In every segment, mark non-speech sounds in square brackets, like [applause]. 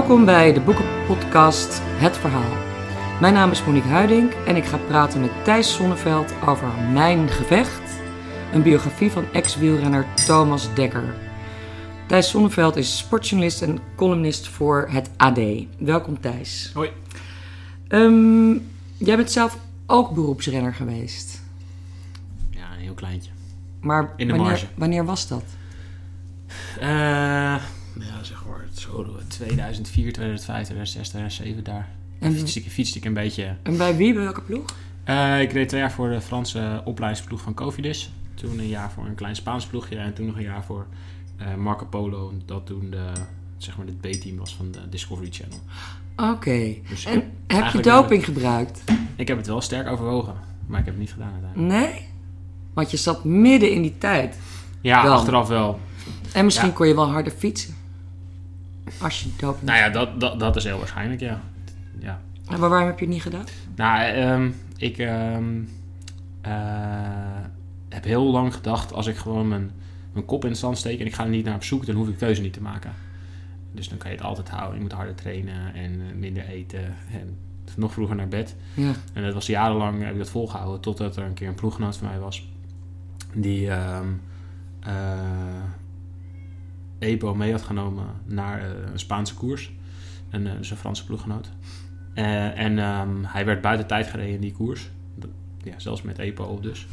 Welkom bij de boekenpodcast Het Verhaal. Mijn naam is Monique Huiding en ik ga praten met Thijs Sonneveld over Mijn Gevecht, een biografie van ex-wielrenner Thomas Dekker. Thijs Sonneveld is sportjournalist en columnist voor het AD. Welkom Thijs. Hoi. Ehm, jij bent zelf ook beroepsrenner geweest. Ja, een heel kleintje. Maar In de wanneer, marge. wanneer was dat? Eh, ja, zeg zo 2004, 2005, 2006, 2007 daar. En, Fietste ik, fietste ik een beetje. en bij wie, bij welke ploeg? Eh, ik reed twee jaar voor de Franse opleidingsploeg van Cofidis. Toen een jaar voor een klein Spaans ploegje. En toen nog een jaar voor eh, Marco Polo. Dat toen de, zeg maar, het B-team was van de Discovery Channel. Oké. Dus En heb je doping gebruikt? ik heb het wel sterk overwogen. Maar ik heb het niet gedaan uiteindelijk. Nee? Want je zat midden in die tijd. Ja, Dan. achteraf wel. En misschien Ja. kon je wel harder fietsen. Als je. Nou ja, dat, dat, dat is heel waarschijnlijk, ja. Ja, Maar waarom heb je het niet gedaan? Nou, ehm, ik ehm, eh, heb heel lang gedacht, als ik gewoon mijn, mijn kop in de zand steek en ik ga er niet naar op zoek, dan hoef ik keuze niet te maken. Dus dan kan je het altijd houden. Je moet harder trainen en eh, minder eten en nog vroeger naar bed. Ja. En dat was jarenlang, heb ik dat volgehouden, totdat er een keer een ploeggenoot van mij was. Die ehm eh, EPO mee had genomen naar eh, een Spaanse koers. Een, eh, dus een Franse ploeggenoot. Eh, en ehm, hij werd buiten tijd gereden in die koers. Ja, zelfs met EPO op dus.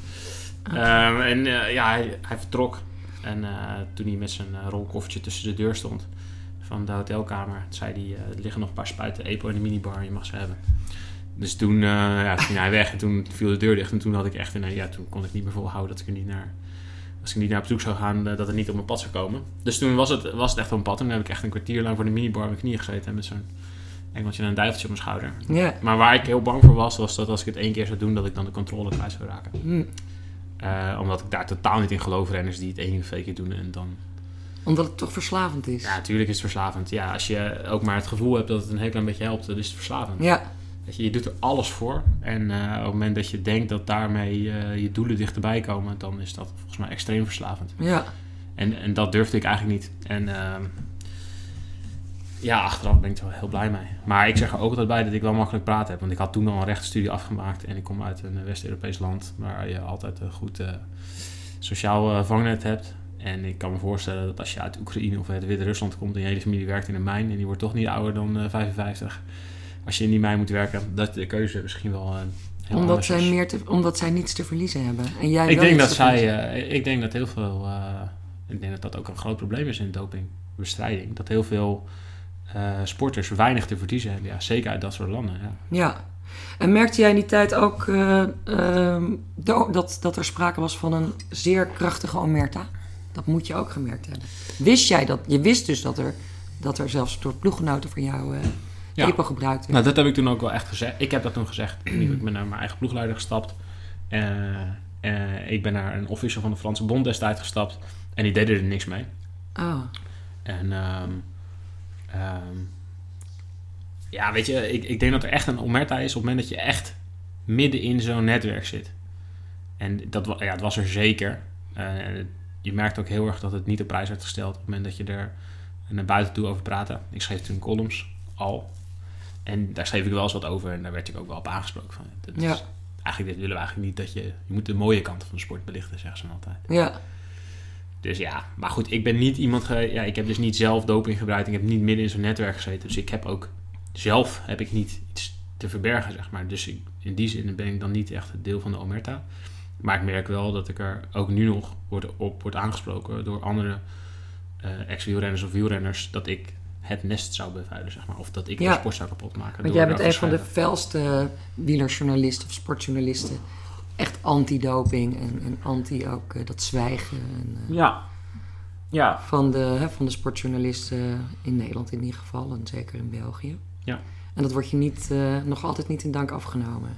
Ehm, en ja, hij, hij vertrok. En toen hij met zijn rolkoffertje tussen de deur stond van de hotelkamer, zei hij, er liggen nog een paar spuiten EPO in de minibar, je mag ze hebben. Dus toen ja, ging hij weg en toen viel de deur dicht. En toen had ik echt een, ja, toen kon ik niet meer volhouden dat ik er niet naar, als ik niet naar op zoek zou gaan, eh, dat het niet op mijn pad zou komen. Dus toen was het, was het echt op mijn pad. En toen heb ik echt een kwartier lang voor de minibar op mijn knieën gezeten met zo'n engeltje en een duiveltje op mijn schouder. Maar waar ik heel bang voor was, was dat als ik het één keer zou doen, dat ik dan de controle kwijt zou raken. Hm. Eh, omdat ik daar totaal niet in geloof, renners die het één of twee keer doen en dan... Omdat het toch verslavend is. Ja, natuurlijk is het verslavend. Ja, als je ook maar het gevoel hebt dat het een heel klein beetje helpt, dan is het verslavend. Ja. Je, je doet er alles voor. En eh, op het moment dat je denkt dat daarmee eh, je doelen dichterbij komen, dan is dat volgens mij extreem verslavend. Ja. En, en dat durfde ik eigenlijk niet. En ehm, ja, achteraf ben ik er wel heel blij mee. Maar ik zeg er ook altijd bij dat ik wel makkelijk praten heb. Want ik had toen al een rechtenstudie afgemaakt. En ik kom uit een West-Europees land waar je altijd een goed eh, sociaal eh, vangnet hebt. En ik kan me voorstellen dat als je uit Oekraïne of uit Wit-Rusland komt en je hele familie werkt in een mijn en die wordt toch niet ouder dan eh, 55. Als je in die mijn moet werken, dat de keuze misschien wel eh, heel Omdat zij, is. meer te, omdat zij niets te verliezen hebben. En jij Ik denk dat zij, eh, ik denk dat heel veel, eh, ik denk dat dat ook een groot probleem is in dopingbestrijding. Dat heel veel sporters weinig te verliezen hebben, ja, zeker uit dat soort landen. Ja. Ja. En merkte jij in die tijd ook eh, ehm, dat, dat er sprake was van een zeer krachtige omerta? Dat moet je ook gemerkt hebben. Wist jij dat? Je wist dus dat er, dat er zelfs door ploeggenoten van jou Ja. EPO gebruikt werd. Nou, dat heb ik toen ook wel echt gezegd. Ik heb dat toen gezegd. ik ben naar mijn eigen ploegleider gestapt. Eh, ik ben naar een official van de Franse Bond destijds gestapt. En die deden er niks mee. Oh. En ehm, ehm, ja, weet je, ik, ik denk dat er echt een omerta is op het moment dat je echt midden in zo'n netwerk zit. En dat, ja, het was er zeker. Eh, je merkt ook heel erg dat het niet op prijs werd gesteld op het moment dat je er naar buiten toe over praatte. Ik schreef toen columns al. En daar schreef ik wel eens wat over en daar werd ik ook wel op aangesproken. Van, dat is-. Eigenlijk dit willen we eigenlijk niet dat je... Je moet de mooie kanten van de sport belichten, zeggen ze dan altijd. Ja. Dus ja, maar goed, ik ben niet iemand. Ja, ik heb dus niet zelf doping gebruikt. Ik heb niet midden in zo'n netwerk gezeten. Dus ik heb ook zelf heb ik niet iets te verbergen, zeg maar. Dus ik, in die zin ben ik dan niet echt het deel van de omerta. Maar ik merk wel dat ik er ook nu nog word, op wordt aangesproken door andere eh ex-wielrenners of wielrenners. Dat ik het nest zou bevuilen, zeg maar. Of dat ik Ja. de sport zou kapot maken. Want jij bent een van de felste wielerjournalisten of sportjournalisten. Echt anti-doping en, en anti ook eh, dat zwijgen. En, eh, Ja. Ja. van, de, hè, van de sportjournalisten in Nederland in ieder geval. En zeker in België. Ja. En dat wordt je niet, eh, nog altijd niet in dank afgenomen.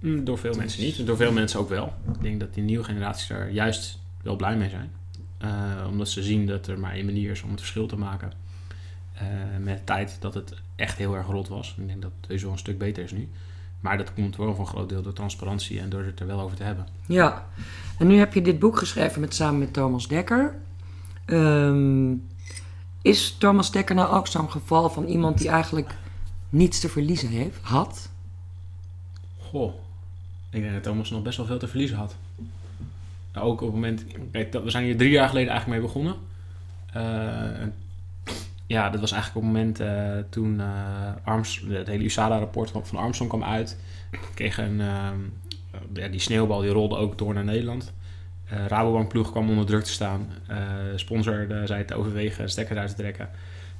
Mm, Door veel mensen niet. Door veel mensen ook wel. Ik denk dat die nieuwe generaties er juist wel blij mee zijn. Eh, omdat ze zien dat er maar één manier is om het verschil te maken. Eh, met de tijd dat het echt heel erg rot was. Ik denk dat het wel een stuk beter is nu. Maar dat komt wel voor een groot deel door transparantie en door het er wel over te hebben. Ja. En nu heb je dit boek geschreven met, samen met Thomas Dekker. Ehm, Is Thomas Dekker nou ook zo'n geval van iemand die eigenlijk niets te verliezen heeft, had? Goh, ik denk dat Thomas nog best wel veel te verliezen had. Ook op het moment... Kijk, we zijn hier drie jaar geleden eigenlijk mee begonnen. En ja, dat was eigenlijk op het moment eh, toen eh Arms, het hele USADA-rapport van, Armstrong kwam uit. We kregen een... ehm, die sneeuwbal die rolde ook door naar Nederland. Eh Rabobank ploeg kwam onder druk te staan. Sponsor zei te overwegen stekker uit te trekken.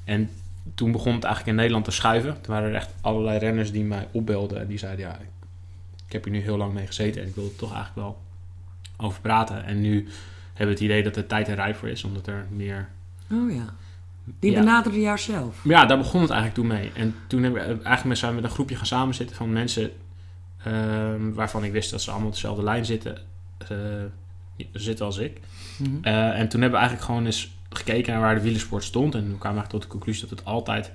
En toen begon het eigenlijk in Nederland te schuiven. Toen waren er echt allerlei renners die mij opbelden. En die zeiden, ja, ik heb hier nu heel lang mee gezeten. En ik wil er toch eigenlijk wel over praten. En nu hebben we het idee dat de tijd er rijp voor is. Omdat er meer... Oh ja. Die Ja. benaderde jou zelf. Ja, daar begon het eigenlijk toen mee. En toen hebben we eigenlijk met, zijn we met een groepje gaan samenzitten van mensen... ehm, waarvan ik wist dat ze allemaal op dezelfde lijn zitten. eh, zitten als ik. Mhm. Eh, en toen hebben we eigenlijk gewoon eens gekeken naar waar de wielersport stond. En we kwamen eigenlijk tot de conclusie dat het altijd...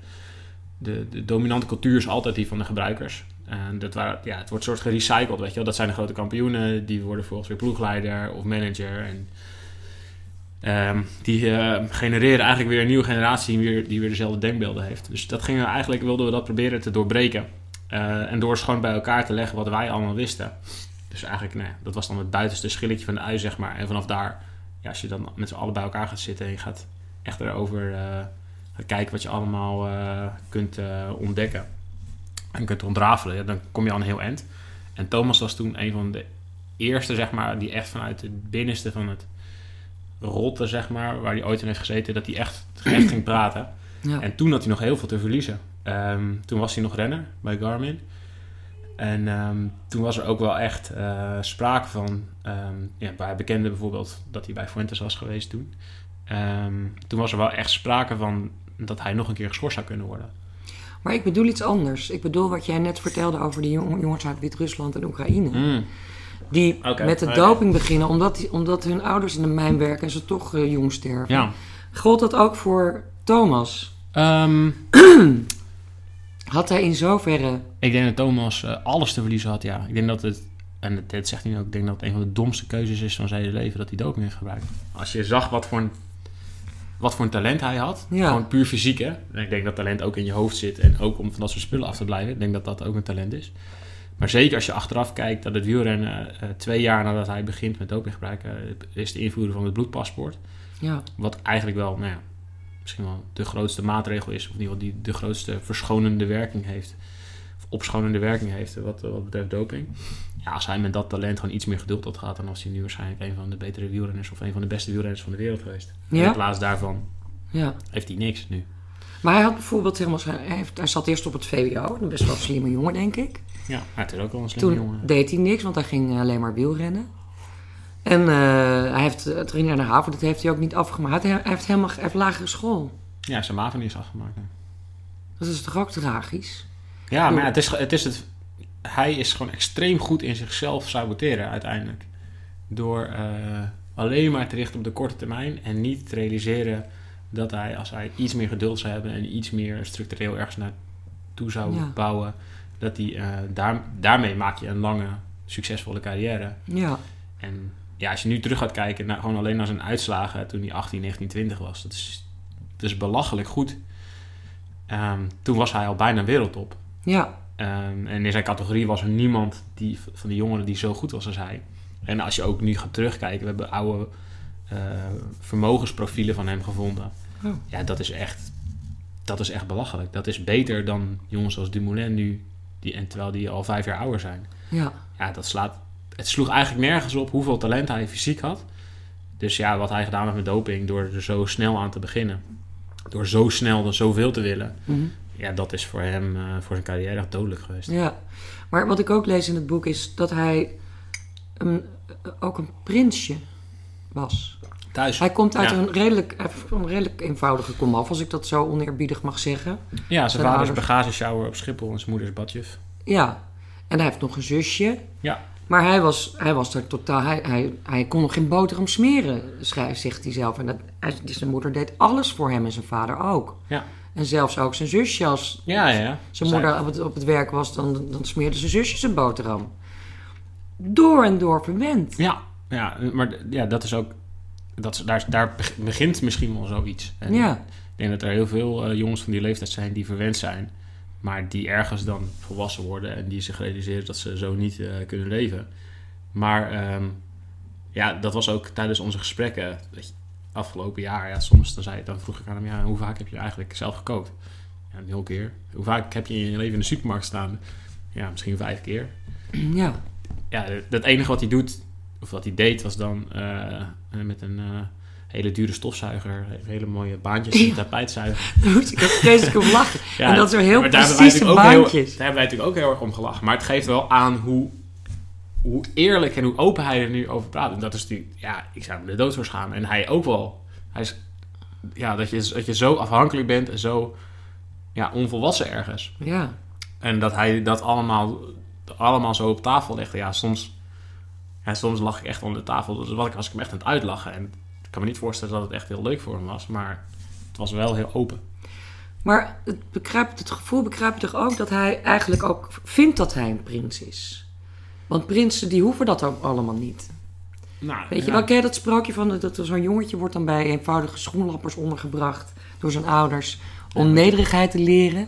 De, de dominante cultuur is altijd die van de gebruikers. En dat waren, ja, het wordt soort gerecycled, weet je wel. Dat zijn de grote kampioenen. Die worden volgens weer ploegleider of manager. En ehm, die eh, genereren eigenlijk weer een nieuwe generatie... Die weer, die weer dezelfde denkbeelden heeft. Dus dat gingen we eigenlijk, wilden we dat proberen te doorbreken. Eh, en door gewoon bij elkaar te leggen wat wij allemaal wisten. Dus eigenlijk, nee, dat was dan het buitenste schilletje van de ui, zeg maar. En vanaf daar ja, als je dan met z'n allen bij elkaar gaat zitten en je gaat echt erover gaat kijken wat je allemaal eh, kunt ontdekken en kunt ontrafelen, dan kom je al een heel eind. En Thomas was toen een van de eerste, zeg maar, die echt vanuit het binnenste van het rotte, zeg maar, waar hij ooit in heeft gezeten, dat hij echt, echt ging praten. Ja. En toen had hij nog heel veel te verliezen. Ehm, toen was hij nog renner bij Garmin. En ehm, toen was er ook wel echt eh, sprake van... ehm ja, bij bekende bijvoorbeeld dat hij bij Fuentes was geweest toen. Toen was er wel echt sprake van dat hij nog een keer geschorst zou kunnen worden. Maar ik bedoel iets anders. Ik bedoel wat jij net vertelde over die jong- jongens uit Wit-Rusland en Oekraïne. Die met de doping beginnen omdat, die- omdat hun ouders in de mijn werken en ze toch eh, jong sterven. Ja. Gold dat ook voor Thomas? Ehm, [clears throat] Had hij in zoverre... ik denk dat Thomas eh, alles te verliezen had, ja. Ik denk dat het, en dat, dat zegt hij ook, ik denk dat het een van de domste keuzes is van zijn hele leven dat hij doping heeft gebruikt. Als je zag wat voor een, wat voor een talent hij had, Ja. gewoon puur fysiek hè. En ik denk dat talent ook in je hoofd zit en ook om van dat soort spullen af te blijven. Ik denk dat dat ook een talent is. Maar zeker als je achteraf kijkt dat het wielrennen eh, twee jaar nadat hij begint met dopinggebruik eh, is de invoeren van het bloedpaspoort. Ja, Wat eigenlijk wel, nou ja, misschien wel de grootste maatregel is, of in ieder geval die de grootste verschonende werking heeft. Of opschonende werking heeft, eh, wat, wat betreft doping. Ja, als hij met dat talent gewoon iets meer geduld had gehad, dan was hij nu waarschijnlijk een van de betere wielrenners of een van de beste wielrenners van de wereld geweest. Ja? In plaats daarvan ja. heeft hij niks nu. Maar hij had bijvoorbeeld helemaal... Hij, heeft, hij zat eerst op het VWO. Een best wel slimme jongen, denk ik. Ja, hij is ook wel een slimme Toen jongen. deed hij niks, want hij ging alleen maar wielrennen. En eh, hij heeft het ging naar de haven, dat heeft hij ook niet afgemaakt. Hij, hij heeft helemaal hij heeft lagere school. Ja, zijn maven is afgemaakt. hè. Dat is toch ook tragisch? Ja, maar ja, het is, het is het, hij is gewoon extreem goed in zichzelf saboteren uiteindelijk. Door eh, alleen maar te richten op de korte termijn en niet te realiseren dat hij, als hij iets meer geduld zou hebben en iets meer structureel ergens naartoe zou Ja. bouwen, dat hij, eh, daar, daarmee maak je een lange, succesvolle carrière. Ja, En ja, als je nu terug gaat kijken, naar, gewoon alleen naar zijn uitslagen toen hij 18, 19, 20 was, dat is, dat is belachelijk goed. Ehm, toen was hij al bijna wereldtop. ja, Ehm, en in zijn categorie was er niemand die, van die jongeren die zo goed was als hij. En als je ook nu gaat terugkijken, we hebben oude eh, vermogensprofielen van hem gevonden. Oh. Ja, dat is echt, dat is echt belachelijk. Dat is beter dan jongens als Dumoulin nu, die, en terwijl die al vijf jaar ouder zijn. ja. Ja, dat slaat, het sloeg eigenlijk nergens op hoeveel talent hij fysiek had. Dus ja, wat hij gedaan heeft met doping, door er zo snel aan te beginnen. Door zo snel er zoveel te willen. Mhm. Ja, dat is voor hem, eh, voor zijn carrière echt dodelijk geweest. ja. Maar wat ik ook lees in het boek is dat hij een, ook een prinsje was. Thuis. Hij komt uit Ja. een, redelijk, een redelijk eenvoudige komaf, als ik dat zo oneerbiedig mag zeggen. Ja, zijn Zijn vader is bagageshower op Schiphol en zijn moeder is badjuf. Ja, en hij heeft nog een zusje. Ja. Maar hij was, hij was er totaal... Hij, hij, hij kon nog geen boterham smeren, schrijft, zegt hij zelf. En dat, hij, zijn moeder deed alles voor hem en zijn vader ook. Ja. En zelfs ook zijn zusje. Als Ja, ja, ja. zijn Zij- moeder op het, op het werk was, dan, dan smeerde zijn zusje zijn boterham. Door en door verwend. Ja, ja maar ja, dat is ook... Dat daar, daar beg- begint misschien wel zoiets. En Ja, Ik denk dat er heel veel eh, jongens van die leeftijd zijn die verwend zijn. Maar die ergens dan volwassen worden en die zich realiseren dat ze zo niet eh, kunnen leven. Maar ehm, ja, dat was ook tijdens onze gesprekken. weet je, afgelopen jaar, ja, soms dan, zei, dan vroeg ik aan hem, ja, hoe vaak heb je eigenlijk zelf gekookt? Ja, een heel keer. Hoe vaak heb je in je leven in de supermarkt staan? Ja, misschien vijf keer. Ja. Ja, het enige wat hij doet, of wat hij deed, was dan eh, met een eh, hele dure stofzuiger, hele mooie baantjes in [laughs] Ja. tapijtzuiger. Daar moest ik ook vreselijk om lachen. [laughs] Ja, en dat zo heel precieze ook heel- baantjes. Daar hebben wij natuurlijk ook heel erg om gelachen. Maar het geeft wel aan hoe, hoe eerlijk en hoe open hij er nu over praat. En dat is natuurlijk, ja, ik zou me de dood voor schamen. En hij ook wel. Hij is, ja, dat je, dat je zo afhankelijk bent en zo ja, onvolwassen ergens. Ja. En dat hij dat allemaal, allemaal zo op tafel legde. Ja, soms, ja, soms lag ik echt onder de tafel. Dus wat ik, was ik hem echt aan het uitlachen. En ik kan me niet voorstellen dat het echt heel leuk voor hem was. Maar het was wel heel open. Maar het, begrijpt, het gevoel begrijp je toch ook dat hij eigenlijk ook vindt dat hij een prins is? Want prinsen die hoeven dat ook allemaal niet. Nou, Weet je ja. wel, ken je dat sprookje van dat zo'n jongetje wordt dan bij eenvoudige schoenlappers ondergebracht door zijn ouders om Ja. nederigheid te leren.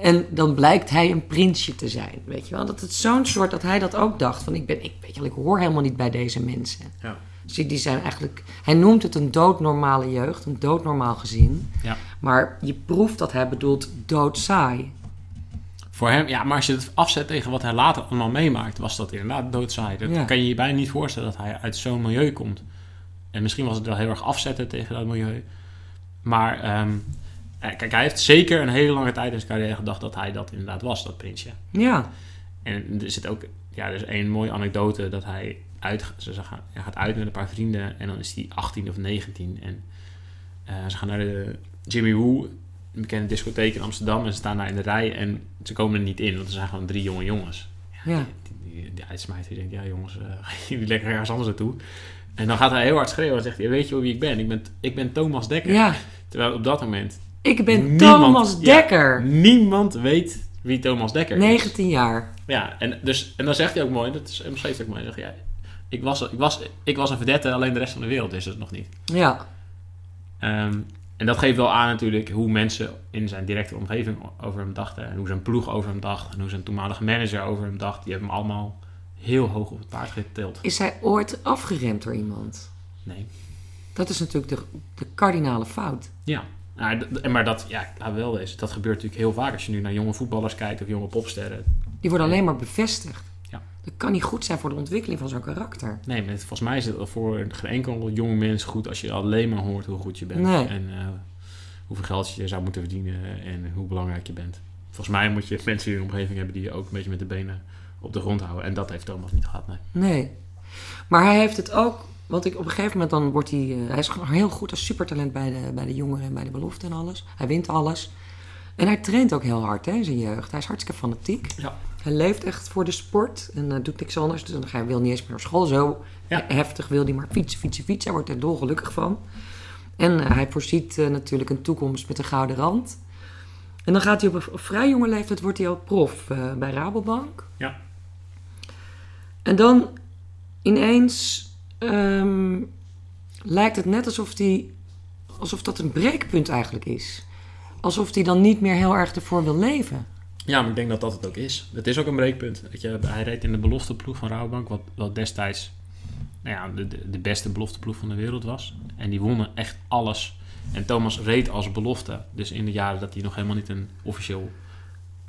En dan blijkt hij een prinsje te zijn, weet je wel. Dat het zo'n soort dat hij dat ook dacht van ik ben, ik weet je wel, ik hoor helemaal niet bij deze mensen. Ja. Dus die, die zijn eigenlijk, hij noemt het een doodnormale jeugd, een doodnormaal gezin. Ja. Maar je proeft dat hij bedoelt doodsaai. Voor hem, ja, maar als je het afzet tegen wat hij later allemaal meemaakt, was dat inderdaad doodsaai. Dat Ja. kan je je bijna niet voorstellen dat hij uit zo'n milieu komt. En misschien was het wel heel erg afzetten tegen dat milieu. Maar ehm, eh, kijk, hij heeft zeker een hele lange tijd in zijn carrière gedacht dat hij dat inderdaad was, dat prinsje. Ja, En er zit ook, ja, er is één mooie anekdote dat hij uit, ze gaan, hij gaat uit met een paar vrienden en dan is hij 18 of 19 en eh, ze gaan naar de Jimmy Woo, een bekende discotheek in Amsterdam en ze staan daar in de rij en ze komen er niet in, want er zijn gewoon drie jonge jongens. ja. Die, die, die uitsmijter die denkt, ja jongens, eh [laughs] gaan jullie lekker ergens anders naartoe? En dan gaat hij heel hard schreeuwen en zegt hij, weet je wel wie ik ben? Ik ben, ik ben Thomas Dekker. ja. Terwijl op dat moment Ik ben Niemand- Thomas ja. Dekker. niemand weet wie Thomas Dekker is. 19 jaar. Ja, en, dus, en dan zegt hij ook mooi, dat is, omschreef hij ook mooi, zegt, ja, ik, was, ik, was, ik was een verdette, alleen de rest van de wereld is het nog niet. Ja, Ehm, en dat geeft wel aan natuurlijk hoe mensen in zijn directe omgeving over hem dachten. En hoe zijn ploeg over hem dacht. En hoe zijn toenmalige manager over hem dacht. Die hebben hem allemaal heel hoog op het paard getild. is hij ooit afgeremd door iemand? Nee. Dat is natuurlijk de, de kardinale fout. Ja. Nou, d- d- maar dat, ja, laat wel eens. Dat gebeurt natuurlijk heel vaak als je nu naar jonge voetballers kijkt of jonge popsterren. Die worden alleen maar bevestigd. Ja. Dat kan niet goed zijn voor de ontwikkeling van zo'n karakter. Nee, maar het- volgens mij is het voor geen enkel jonge mens goed als je alleen maar hoort hoe goed je bent. Nee. En eh, hoeveel geld je zou moeten verdienen en hoe belangrijk je bent. Volgens mij moet je mensen in je omgeving hebben die je ook een beetje met de benen op de grond houden. En dat heeft Thomas niet gehad, nee. Nee. Maar hij heeft het ook... Want ik, op een gegeven moment dan wordt hij... eh, hij is gewoon heel goed als supertalent bij de, bij de jongeren en bij de belofte en alles. Hij wint alles. En hij traint ook heel hard hè, in zijn jeugd. Hij is hartstikke fanatiek. Ja. Hij leeft echt voor de sport en eh, doet niks anders. Dus hij wil niet eens meer naar school. Zo Ja. heftig wil hij maar fietsen, fietsen, fietsen. Hij wordt er dolgelukkig van. En eh, hij voorziet natuurlijk een toekomst met een gouden rand. En dan gaat hij op een op vrij jonge leeftijd wordt hij al prof bij Rabobank. Ja. En dan ineens ehm, lijkt het net alsof, die, alsof dat een breekpunt eigenlijk is. Alsof hij dan niet meer heel erg ervoor wil leven. Ja, maar ik denk dat dat het ook is. Het is ook een breekpunt. Je, hij reed in de belofteploeg van Rabobank, wat, wat destijds nou ja, de, de, beste belofteploeg van de wereld was. En die wonnen echt alles. En Thomas reed als belofte. Dus in de jaren dat hij nog helemaal niet een officieel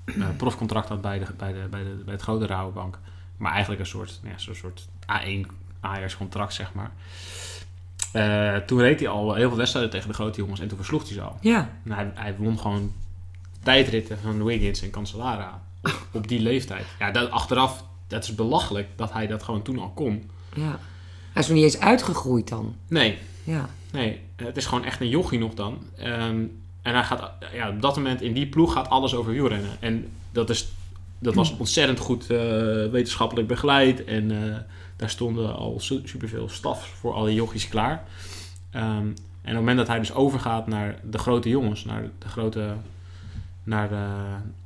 eh, profcontract had bij, de, bij, de, bij, de, bij het grote Rabobank. Maar eigenlijk een soort, nou ja, soort A1 Ajax contract, zeg maar. Eh, toen reed hij al heel veel wedstrijden tegen de grote jongens en toen versloeg hij ze al. Ja, En hij, hij won gewoon tijdritten van Wiggins en Cancellara op, op die leeftijd. Ja, dat, achteraf, dat is belachelijk dat hij dat gewoon toen al kon. ja. Hij is nog niet eens uitgegroeid dan. Nee, Ja, nee, het is gewoon echt een jochie nog dan. Ehm, en hij gaat, ja, op dat moment in die ploeg gaat alles over wielrennen. En dat, is, dat was ontzettend goed eh, wetenschappelijk begeleid. En eh, daar stonden al su- superveel staf voor alle jochies klaar. Ehm, en op het moment dat hij dus overgaat naar de grote jongens, naar de grote, naar de,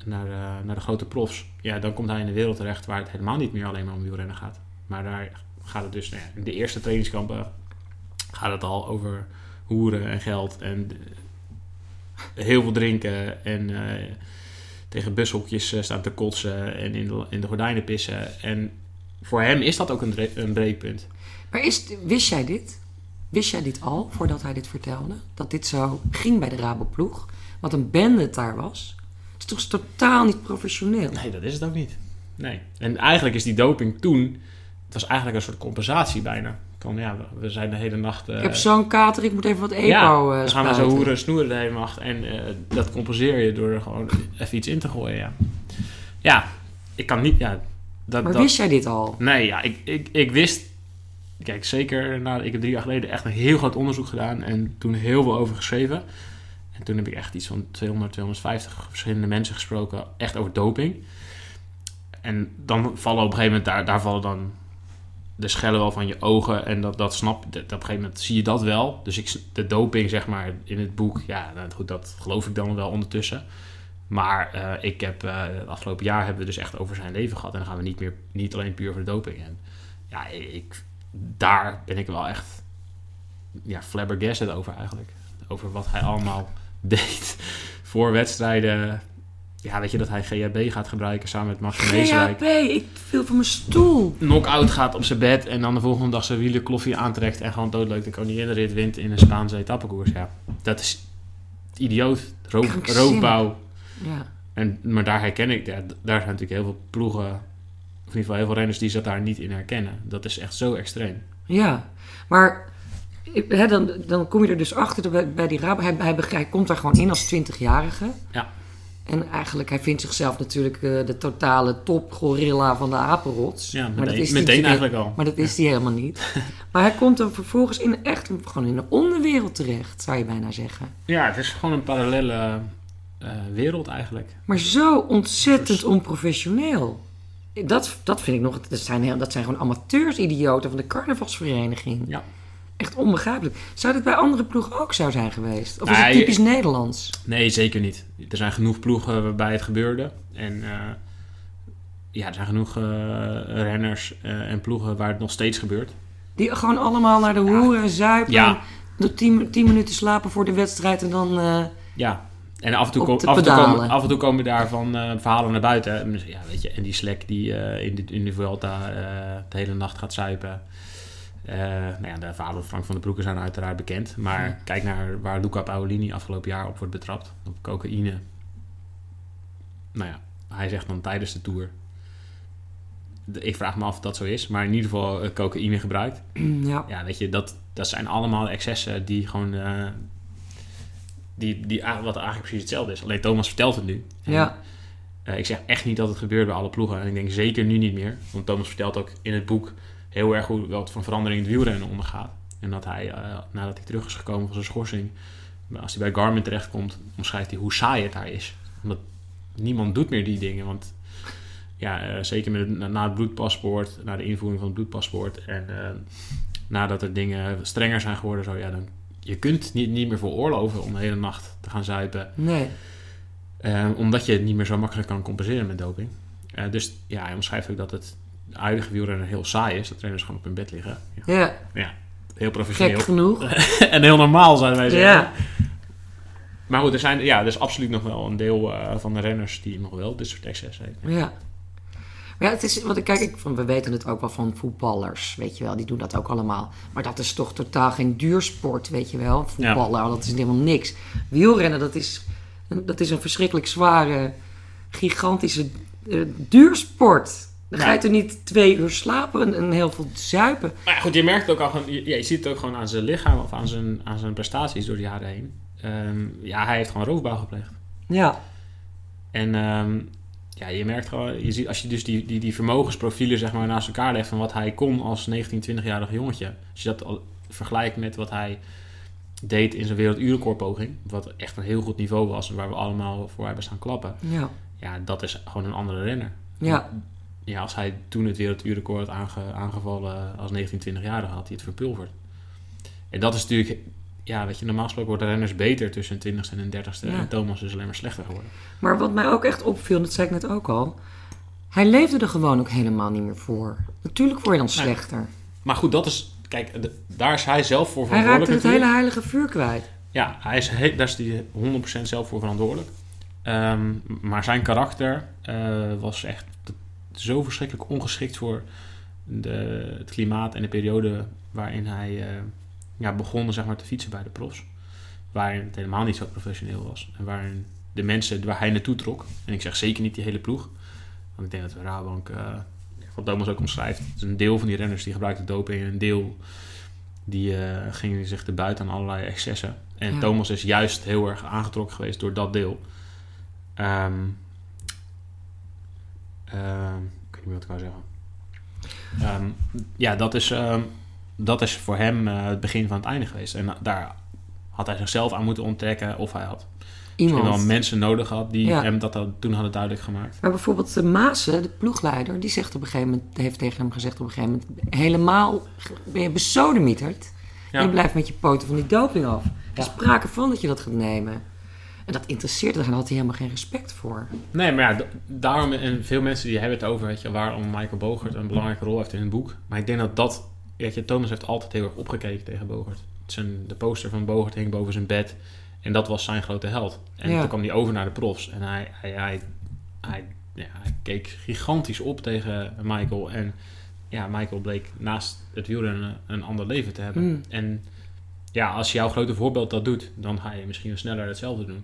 naar de, naar de grote profs, ja, dan komt hij in een wereld terecht waar het helemaal niet meer alleen maar om wielrennen gaat. Maar daar gaat het dus, nou ja, in de eerste trainingskampen gaat het al over hoeren en geld en heel veel drinken en eh, tegen bushokjes eh, staan te kotsen en in de, in de gordijnen pissen. En voor hem is dat ook een, een breekpunt. Maar is, wist jij dit? Wist jij dit al, voordat hij dit vertelde? Dat dit zo ging bij de Raboploeg? Wat een bende het daar was? Het is toch totaal niet professioneel? Nee, dat is het ook niet. Nee. En eigenlijk is die doping toen, het was eigenlijk een soort compensatie bijna. Van ja, we- we zijn de hele nacht... eh, Ik heb zo'n kater, ik moet even wat EPO ja, eh dan gaan we zo hoeren en snoeren de hele nacht. En eh, dat compenseer je door er gewoon even iets in te gooien, ja. Ja, ik kan niet... Ja, dat, Maar dat, wist jij dit al? Nee, ja, ik, ik, ik wist... Kijk, zeker, nou, ik heb drie jaar geleden echt een heel groot onderzoek gedaan en toen heel veel over geschreven. En toen heb ik echt iets van 200, 250 verschillende mensen gesproken, echt over doping. En dan vallen op een gegeven moment, daar, daar vallen dan de schellen wel van je ogen. En dat, dat snap dat, op een gegeven moment zie je dat wel. Dus ik, de doping, zeg maar, in het boek, ja, nou, goed, dat geloof ik dan wel ondertussen. Maar eh, ik heb, het afgelopen jaar hebben we dus echt over zijn leven gehad. En dan gaan we niet meer, niet alleen puur over de doping. En ja, ik, daar ben ik wel echt ja, flabbergasted over eigenlijk. Over wat hij allemaal [laughs] deed voor wedstrijden. Ja, weet je dat hij GHB gaat gebruiken samen met Max van Heeswijk. GHB, ik viel van mijn stoel. Knock-out gaat op zijn bed en dan de volgende dag zijn wielenkloffie aantrekt en gewoon doodleuk de koninginrit wint in een Spaanse etappekoers. Ja, dat is idioot. Krankzinnig. Ja. En, maar daar herken ik, ja, daar zijn natuurlijk heel veel ploegen, of in ieder geval heel veel renners die zich daar niet in herkennen. Dat is echt zo extreem. Ja, maar dan, dan kom je er dus achter dat bij, bij die Rabo. Hij, hij, beg- hij komt daar gewoon in als 20-jarige. Ja. En eigenlijk, hij vindt zichzelf natuurlijk eh, de totale top-gorilla van de apenrots. Ja, maar dat meteen, is eigenlijk al. Maar dat is hij helemaal niet. [laughs] Maar hij komt dan vervolgens in echt gewoon in de onderwereld terecht, zou je bijna zeggen. Ja, het is gewoon een parallele eh, wereld eigenlijk. Maar zo ontzettend onprofessioneel. Dat, dat vind ik nog... Dat zijn, heel- dat zijn gewoon amateurs-idioten van de carnavalsvereniging. Ja. Echt onbegrijpelijk. Zou dit bij andere ploegen ook zo zijn geweest? Of is het typisch Nederlands? Nee, zeker niet. Er zijn genoeg ploegen waarbij het gebeurde. En eh, ja, er zijn genoeg eh, renners en ploegen waar het nog steeds gebeurt. Die gewoon allemaal naar de hoeren zuipen. Ja. en tien, tien minuten slapen voor de wedstrijd en dan... Ja, en af en toe, kom- af en toe, komen, af en toe komen daarvan eh verhalen naar buiten. En Ja, weet je, en die slek die eh, in, de, in de Vuelta eh, de hele nacht gaat zuipen. Nou ja, de verhalen van Frank van den Broeke zijn uiteraard bekend. Maar Ja. kijk naar waar Luca Paolini afgelopen jaar op wordt betrapt. Op cocaïne. Nou ja, hij zegt dan tijdens de Tour. De- Ik vraag me af of dat zo is. Maar in ieder geval cocaïne gebruikt. ja. Ja, weet je, dat, dat zijn allemaal excessen die gewoon... die, die, wat eigenlijk precies hetzelfde is. Alleen Thomas vertelt het nu. En, Ja. eh, ik zeg echt niet dat het gebeurt bij alle ploegen. En ik denk zeker nu niet meer. Want Thomas vertelt ook in het boek heel erg hoe wat van verandering in het wielrennen ondergaat. En dat hij, eh, nadat hij terug is gekomen van zijn schorsing... Als hij bij Garmin terechtkomt, omschrijft hij hoe saai het daar is. Omdat niemand doet meer die dingen. Want ja, eh, zeker met het, na het bloedpaspoort, na de invoering van het bloedpaspoort... en nadat er dingen strenger zijn geworden, zo, ja, dan, je kunt niet, niet meer veroorloven om de hele nacht te gaan zuipen. Nee. eh, omdat je het niet meer zo makkelijk kan compenseren met doping. Eh, dus ja, hij omschrijft ook dat het huidige wielrennen heel saai is. Dat trainers gewoon op hun bed liggen. Ja, Ja, heel gek professioneel. genoeg. [laughs] en heel normaal, zouden wij zeggen. Ja. Maar goed, er, zijn, ja, er is absoluut nog wel een deel eh, van de renners die nog wel dit soort excessen heeft. Ja. Maar ja, het is, want ik kijk, ik, van, we weten het ook wel van voetballers, weet je wel, die doen dat ook allemaal. Maar dat is toch totaal geen duursport, weet je wel. Voetballen, dat is helemaal niks. Wielrennen, dat is, dat is een verschrikkelijk zware, gigantische eh, duursport. Dan ga je toch niet twee uur slapen en, heel veel zuipen. Maar ja, goed, je merkt ook al, gewoon- je, je ziet het ook gewoon aan zijn lichaam of aan zijn, aan zijn prestaties door de jaren heen. Ehm, ja, hij heeft gewoon roofbouw gepleegd. Ja, En ehm, ja, je merkt gewoon, je ziet, als je dus die, die, die vermogensprofielen zeg maar, naast elkaar legt van wat hij kon als 19, 20-jarig jongetje. Als je dat al vergelijkt met wat hij deed in zijn werelduurrecordpoging, wat echt een heel goed niveau was en waar we allemaal voor hebben staan klappen. ja, Ja, dat is gewoon een andere renner. ja. Ja, als hij toen het werelduurrecord had aange, aangevallen als 19, 20-jarige, had hij het verpulverd. En dat is natuurlijk, ja, weet je, normaal gesproken worden renners beter tussen hun 20ste en hun 30ste. Ja. En Thomas is alleen maar slechter geworden. Maar wat mij ook echt opviel, dat zei ik net ook al. Hij leefde er gewoon ook helemaal niet meer voor. Natuurlijk word je dan Nee. slechter. Maar goed, dat is, kijk, daar is hij zelf voor Hij raakte verantwoordelijk het hele heilige vuur kwijt. ja, hij is he- daar is hij 100% zelf voor verantwoordelijk. Ehm, maar zijn karakter eh, was echt zo verschrikkelijk ongeschikt voor de, het klimaat en de periode waarin hij eh, ja, begon zeg maar, te fietsen bij de profs. Waarin het helemaal niet zo professioneel was. En waarin de mensen waar hij naartoe trok, en ik zeg zeker niet die hele ploeg, want ik denk dat de Rabobank, eh wat Thomas ook omschrijft, een deel van die renners die gebruikte doping en een deel die eh, gingen zich te buiten aan allerlei excessen. En Ja. Thomas is juist heel erg aangetrokken geweest door dat deel. Ik weet niet meer wat ik wou zeggen. Ehm, ja, dat is, ehm, dat is voor hem eh, het begin van het einde geweest. En daar had hij zichzelf aan moeten onttrekken of hij had misschien wel Iemand. mensen nodig had die Ja. hem dat al- toen hadden duidelijk gemaakt. Maar bijvoorbeeld de Maassen, de ploegleider, die zegt op een gegeven moment, heeft tegen hem gezegd op een gegeven moment, helemaal ben je besodemieterd. Ja. Je blijft met je poten van die doping af. Er is Ja. sprake van dat je dat gaat nemen. En dat interesseert hem, daar had hij helemaal geen respect voor. Nee, maar ja, daarom, en veel mensen die hebben het over, weet je, waarom Michael Bogert een belangrijke rol heeft in het boek. Maar ik denk dat dat, je, Thomas heeft altijd heel erg opgekeken tegen Bogert. Zijn, de poster van Bogert hing boven zijn bed en dat was zijn grote held. En Ja. toen kwam hij over naar de profs en hij, hij, hij, hij, ja, hij keek gigantisch op tegen Michael. En ja, Michael bleek naast het wielrennen een ander leven te hebben. Hmm. En ja, als jouw grote voorbeeld dat doet, dan ga je misschien wel sneller hetzelfde doen.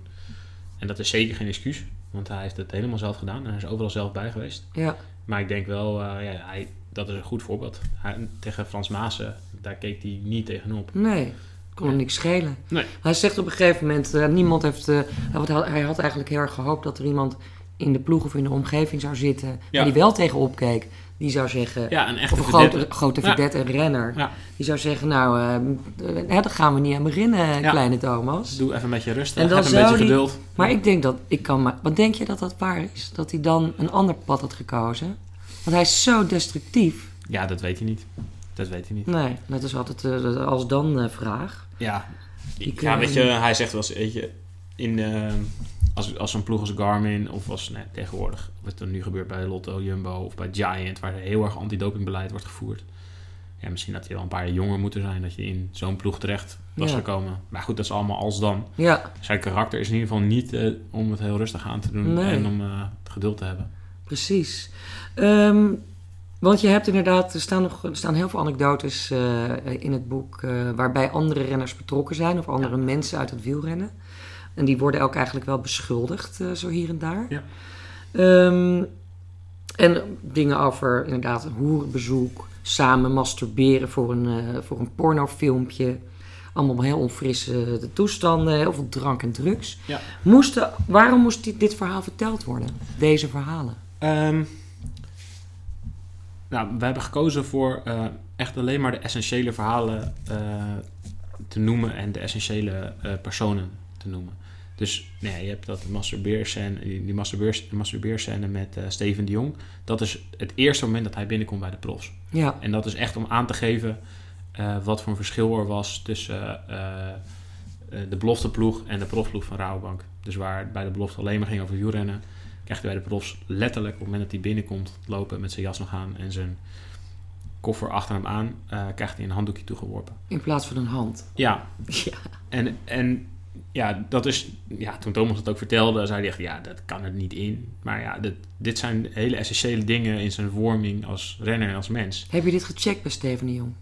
En dat is zeker geen excuus, want hij heeft het helemaal zelf gedaan en hij is overal zelf bij geweest. Ja, Maar ik denk wel, eh, ja, hij, dat is een goed voorbeeld. Hij, tegen Frans Maassen, daar keek hij niet tegenop. nee, kon hem niks schelen. Nee. Hij zegt op een gegeven moment, eh, niemand heeft, eh, hij had- hij had eigenlijk heel erg gehoopt dat er iemand in de ploeg of in de omgeving zou zitten, Ja. die wel tegenop keek. Die zou zeggen, Ja, een echte of een grote, grote Ja. renner. Ja. Die zou zeggen, nou, eh, daar gaan we niet aan beginnen, kleine Thomas. Doe even met je rustig, En dan heb een beetje die- geduld. Maar ik denk dat, ik kan maar, wat denk je dat dat waar is? Dat hij dan een ander pad had gekozen? Want hij is zo destructief. Ja, dat weet hij niet. Dat weet hij niet. Nee, dat is altijd eh, de als dan eh, vraag. Ja, Die ja weet je, hij zegt wel eens, weet je, in, eh, als, als een ploeg als Garmin of als nee, tegenwoordig, wat er nu gebeurt bij Lotto, Jumbo of bij Giant, waar heel erg antidopingbeleid wordt gevoerd. Ja, misschien had hij wel een paar jaar jonger moeten zijn, dat je in zo'n ploeg terecht was Ja. gekomen. Maar goed, dat is allemaal als dan. Ja, Zijn karakter is in ieder geval niet om het heel rustig aan te doen Nee. en om het geduld te hebben. Precies. Ehm, want je hebt inderdaad, er staan, nog, er staan heel veel anekdotes eh, in het boek eh, waarbij andere renners betrokken zijn of andere mensen uit het wielrennen. En die worden ook eigenlijk wel beschuldigd, eh, zo hier en daar. Ja. Ehm, en dingen over inderdaad een hoerenbezoek, samen masturberen voor een, voor een pornofilmpje. Allemaal heel onfrisse toestanden, heel veel drank en drugs. Ja. Moesten, waarom moest dit, dit verhaal verteld worden? Deze verhalen? Ehm, nou, we hebben gekozen voor eh, echt alleen maar de essentiële verhalen eh, te noemen en de essentiële eh, personen te noemen. Dus nee, je hebt dat masturbeerscène, die, die masturbeers, masturbeerscène met Steven de Jong. Dat is het eerste moment dat hij binnenkomt bij de profs. Ja, En dat is echt om aan te geven wat voor een verschil er was tussen de belofteploeg en de profploeg van Rabobank. Dus waar het bij de belofte alleen maar ging over wielrennen, krijgt hij bij de profs letterlijk op het moment dat hij binnenkomt lopen met zijn jas nog aan en zijn koffer achter hem aan, eh, krijgt hij een handdoekje toegeworpen. in plaats van een hand. Ja, [laughs] Ja, en, en ja, dat is, ja, toen Thomas het ook vertelde, zei hij echt, ja, dat kan er niet in. Maar ja, dit, dit zijn hele essentiële dingen in zijn vorming als renner en als mens. Heb je dit gecheckt bij Steven de Jong?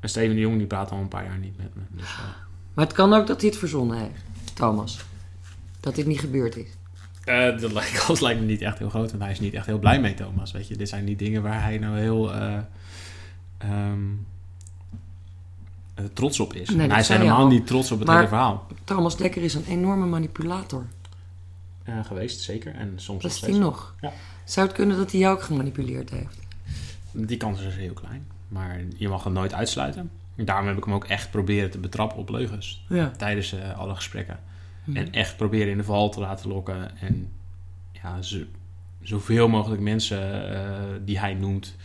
En Steven de Jong die praat al een paar jaar niet met me. Dus, eh, Maar het kan ook dat hij het verzonnen heeft, Thomas. Dat dit niet gebeurd is. Eh, dat lijkt, [laughs] kans lijkt me niet echt heel groot, want hij is niet echt heel blij mee, Thomas. Weet je, dit zijn niet dingen waar hij nou heel eh, ehm, eh, trots op is. Nee, en dat hij is helemaal al. niet trots op het Maar- hele verhaal. Thomas Dekker is een enorme manipulator. Geweest, zeker. En soms Dat is steeds. hij nog. Ja. Zou het kunnen dat hij jou ook gemanipuleerd heeft? Die kans is heel klein. Maar je mag het nooit uitsluiten. Daarom heb ik hem ook echt proberen te betrappen op leugens. Ja. Tijdens alle gesprekken. Hm. En echt proberen in de val te laten lokken. En ja, zo, zoveel mogelijk mensen eh, die hij noemt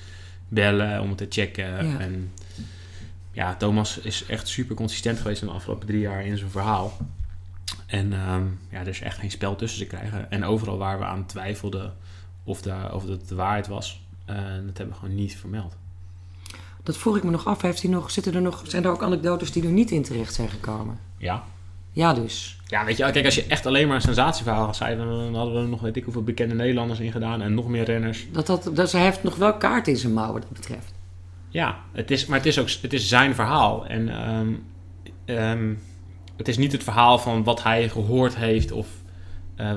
bellen om het te checken. Ja. En ja, Thomas is echt super consistent geweest in de afgelopen drie jaar in zijn verhaal. En ehm, ja, er is echt geen spel tussen te krijgen. En overal waar we aan twijfelden of, daar, of dat de waarheid was, eh, dat hebben we gewoon niet vermeld. Dat vroeg ik me nog af. Heeft hij nog, zitten er nog, zijn er ook anekdotes die er niet in terecht zijn gekomen? Ja, Ja, dus. Ja, weet je, kijk, als je echt alleen maar een sensatieverhaal had schrijven, dan hadden we er nog weet ik hoeveel bekende Nederlanders in gedaan en nog meer renners. Dat, dat, dat, hij heeft nog wel kaart in zijn mouw wat dat betreft. Ja, het is, maar het is ook het is zijn verhaal. En ehm, ehm, het is niet het verhaal van wat hij gehoord heeft of eh,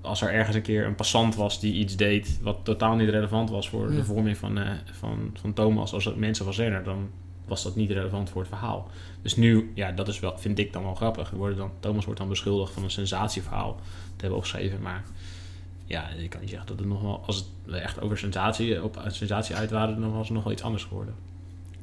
als er ergens een keer een passant was die iets deed wat totaal niet relevant was voor Ja. de vorming van, eh, van, van Thomas als mensen was renner, dan was dat niet relevant voor het verhaal. Dus nu, ja, dat is wel, vind ik dan wel grappig. Worden dan, Thomas wordt dan beschuldigd van een sensatieverhaal te hebben opgeschreven, maar ja, ik kan niet zeggen dat het nog wel, als het echt over sensatie, op sensatie uit waren, dan was het nog wel iets anders geworden.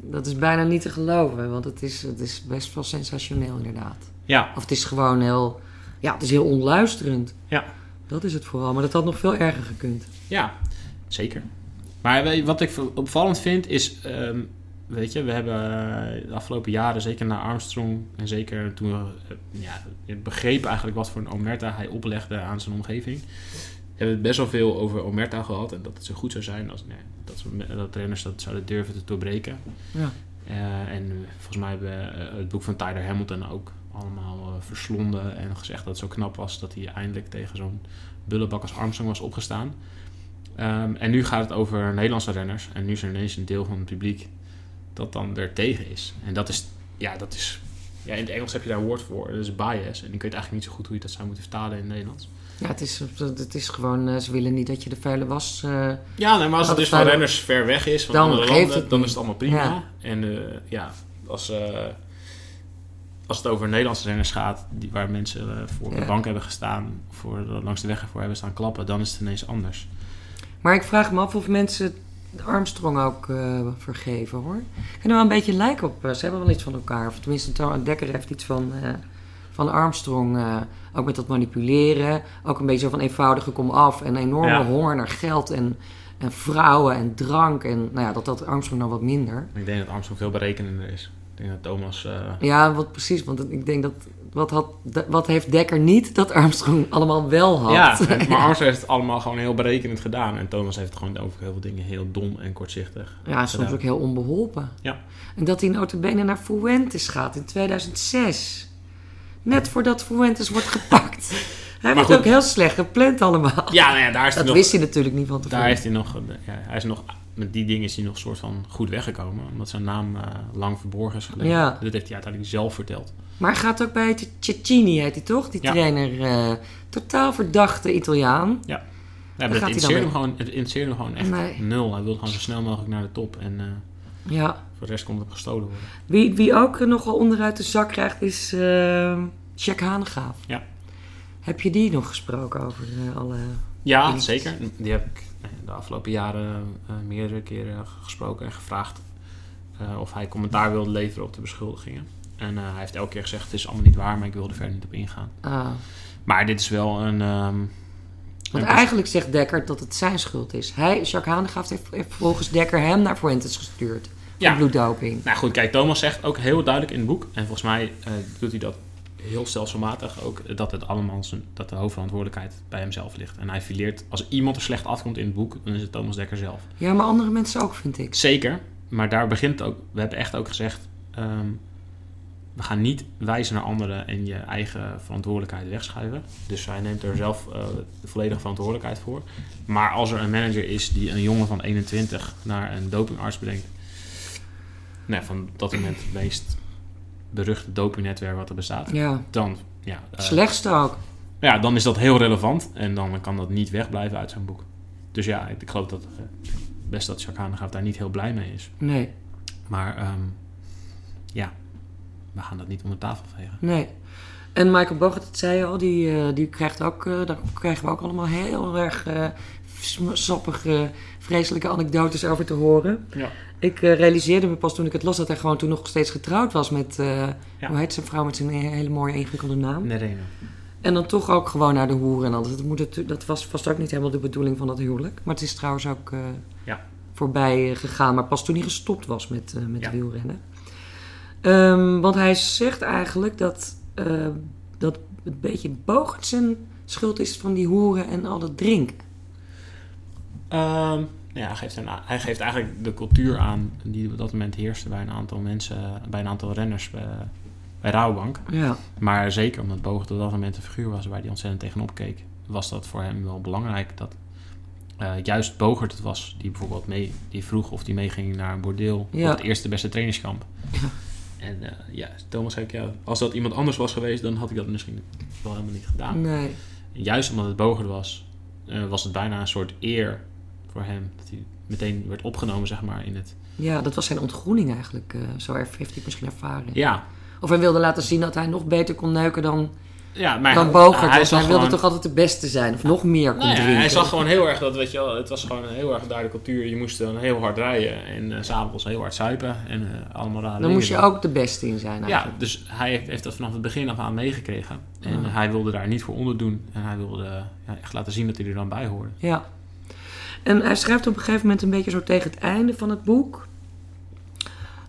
Dat is bijna niet te geloven, want het is, het is best wel sensationeel inderdaad. Ja, Of het is gewoon heel, ja, het is heel onluisterend. Ja. Dat is het vooral, maar dat had nog veel erger gekund. Ja, zeker. Maar wat ik opvallend vind is, ehm, weet je, we hebben eh, de afgelopen jaren, zeker na Armstrong en zeker toen we eh, ja, begrepen eigenlijk wat voor een omerta hij oplegde aan zijn omgeving, hebben we het best wel veel over omerta gehad en dat het zo goed zou zijn als nee, dat, dat renners dat zouden durven te doorbreken. Ja. Eh, en volgens mij hebben we het boek van Tyler Hamilton ook allemaal verslonden en gezegd dat het zo knap was dat hij eindelijk tegen zo'n bullebak als Armstrong was opgestaan. Ehm, en nu gaat het over Nederlandse renners en nu is er ineens een deel van het publiek dat dan er tegen is. En dat is, ja, dat is, ja, in het Engels heb je daar een woord voor, dat is bias. En ik weet eigenlijk niet zo goed hoe je dat zou moeten vertalen in het Nederlands. Ja, het is, het is gewoon, eh, ze willen niet dat je de vuile was... eh, Ja, nee, maar als het dus van renners ver weg is, van Dan andere landen, het dan is het allemaal prima. Ja. En eh, ja, als, als het over Nederlandse renners gaat, die, waar mensen voor de bank hebben gestaan, voor, langs de weg ervoor hebben staan klappen, dan is het ineens anders. Maar ik vraag me af of mensen Armstrong ook eh, vergeven, hoor. Kunnen wel een beetje lijken op... eh, ze hebben wel iets van elkaar. Of tenminste, Dekker heeft iets van, eh, van Armstrong. ook met dat manipuleren. Ook een beetje zo van eenvoudige kom af. En enorme Ja. honger naar geld en, en vrouwen en drank. En nou ja, dat had Armstrong nou wat minder. Ik denk dat Armstrong veel berekenender is. Ik denk dat Thomas... Ja, wat precies. Want ik denk dat... Wat, had, wat heeft Dekker niet dat Armstrong allemaal wel had? ja, [laughs] maar Armstrong heeft het allemaal gewoon heel berekenend gedaan. En Thomas heeft het gewoon over heel veel dingen heel dom en kortzichtig. Ja, soms gedaan. ook heel onbeholpen. Ja. En dat hij notabene naar Fuentes gaat in 2006. Net voordat Fuentes wordt gepakt. [laughs] Hij heeft ook heel slecht gepland allemaal. Ja, nou ja, daar is hij dat nog... wist hij natuurlijk niet van tevoren. Daar heeft hij nog, ja, hij is nog, met die dingen is hij nog soort van goed weggekomen. Omdat zijn naam eh, lang verborgen is gebleven. Ja. Dat heeft hij uiteindelijk zelf verteld. Maar hij gaat ook bij Ch- Cecchini, heet hij toch? Die Ja. trainer, eh, totaal verdachte Italiaan. Ja, maar dat weer? hem gewoon, het interesseerde hem gewoon echt Nee. nul. Hij wilde gewoon zo snel mogelijk naar de top. En eh, Ja. voor de rest kon het gestolen worden. Wie, wie ook nogal onderuit de zak krijgt is uh, Jack Hanegaaf. Ja. Heb je die nog gesproken over eh, alle... Ja, zeker. Die heb ik de afgelopen jaren meerdere keren gesproken en gevraagd of hij commentaar wilde leveren op de beschuldigingen. En eh, hij heeft elke keer gezegd: het is allemaal niet waar, maar ik wil er verder niet op ingaan. Ah. Maar dit is wel een. ehm, Want een- eigenlijk zegt Dekker dat het zijn schuld is. Hij, Jacques Hanegaaf, heeft, heeft volgens Dekker hem naar Fuentes gestuurd. Ja. bloeddoping. Nou goed, kijk, Thomas zegt ook heel duidelijk in het boek, en volgens mij eh, doet hij dat heel stelselmatig ook, dat het allemaal zijn, dat de hoofdverantwoordelijkheid bij hemzelf ligt. En hij fileert, als iemand er slecht afkomt in het boek, dan is het Thomas Dekker zelf. Ja, maar andere mensen ook, vind ik. Zeker, maar daar begint ook, we hebben echt ook gezegd, ehm, we gaan niet wijzen naar anderen en je eigen verantwoordelijkheid wegschuiven. Dus hij neemt er zelf eh, de volledige verantwoordelijkheid voor. Maar als er een manager is die een jongen van 21 naar een dopingarts brengt, nou, van dat moment het meest beruchte dopingnetwerk wat er bestaat, Ja, dan, ja, eh, slechtste ook. ja, dan is dat heel relevant en dan kan dat niet wegblijven uit zijn boek. Dus ja, ik, ik geloof dat eh, best dat Jacques Hanegaaf daar niet heel blij mee is. Nee, Maar ehm, ja, we gaan dat niet onder tafel vegen. nee. En Michael Bogert, dat zei je al, die, eh, die krijgt ook, eh, daar krijgen we ook allemaal heel erg eh, sappige, vreselijke anekdotes over te horen. Ja. Ik eh, realiseerde me pas toen ik het las dat hij gewoon toen nog steeds getrouwd was met, eh, Ja. hoe heet zijn vrouw met zijn hele mooie ingewikkelde naam. En dan toch ook gewoon naar de hoeren en alles. Dat, moet het, dat was vast ook niet helemaal de bedoeling van dat huwelijk. Maar het is trouwens ook eh, Ja. voorbij gegaan. Maar pas toen hij gestopt was met, eh, met Ja. wielrennen. Ehm, want hij zegt eigenlijk dat, eh, dat het beetje Bogert zijn schuld is van die hoeren en al dat drinken. Ehm, ja, hij, geeft een, hij geeft eigenlijk de cultuur aan die op dat moment heerste bij een aantal mensen, bij een aantal renners. eh, bij Rouwbank. Ja. Maar zeker omdat Bogert op dat moment een figuur was waar hij ontzettend tegenop keek, was dat voor hem wel belangrijk dat eh, juist Bogert het was die bijvoorbeeld mee, die vroeg of hij meeging naar een bordeel Ja. op het eerste beste trainingskamp. En eh, ja, Thomas zei, ik, ja, als dat iemand anders was geweest, dan had ik dat misschien wel helemaal niet gedaan. Nee. En juist omdat het Bogert was, eh, was het bijna een soort eer voor hem. Dat hij meteen werd opgenomen, zeg maar, in het... Ja, dat was zijn ontgroening eigenlijk. eh, zo heeft hij het misschien ervaren. Ja, Of hij wilde laten zien dat hij nog beter kon neuken dan, ja maar dan hij- hij wilde gewoon- toch altijd de beste zijn. Of nog meer kon Nou ja, hij zag gewoon heel erg dat, weet je wel, het was gewoon een heel erg duidelijke cultuur. Je moest dan heel hard rijden en s s'avonds heel hard zuipen en eh, allemaal rare Dan moest je ook de beste in zijn Ja, eigenlijk. dus hij heeft, heeft dat vanaf het begin af aan meegekregen. En Ja. hij wilde daar niet voor onderdoen. En hij wilde ja, echt laten zien dat hij er dan bij hoorde. Ja. En hij schrijft op een gegeven moment een beetje zo tegen het einde van het boek.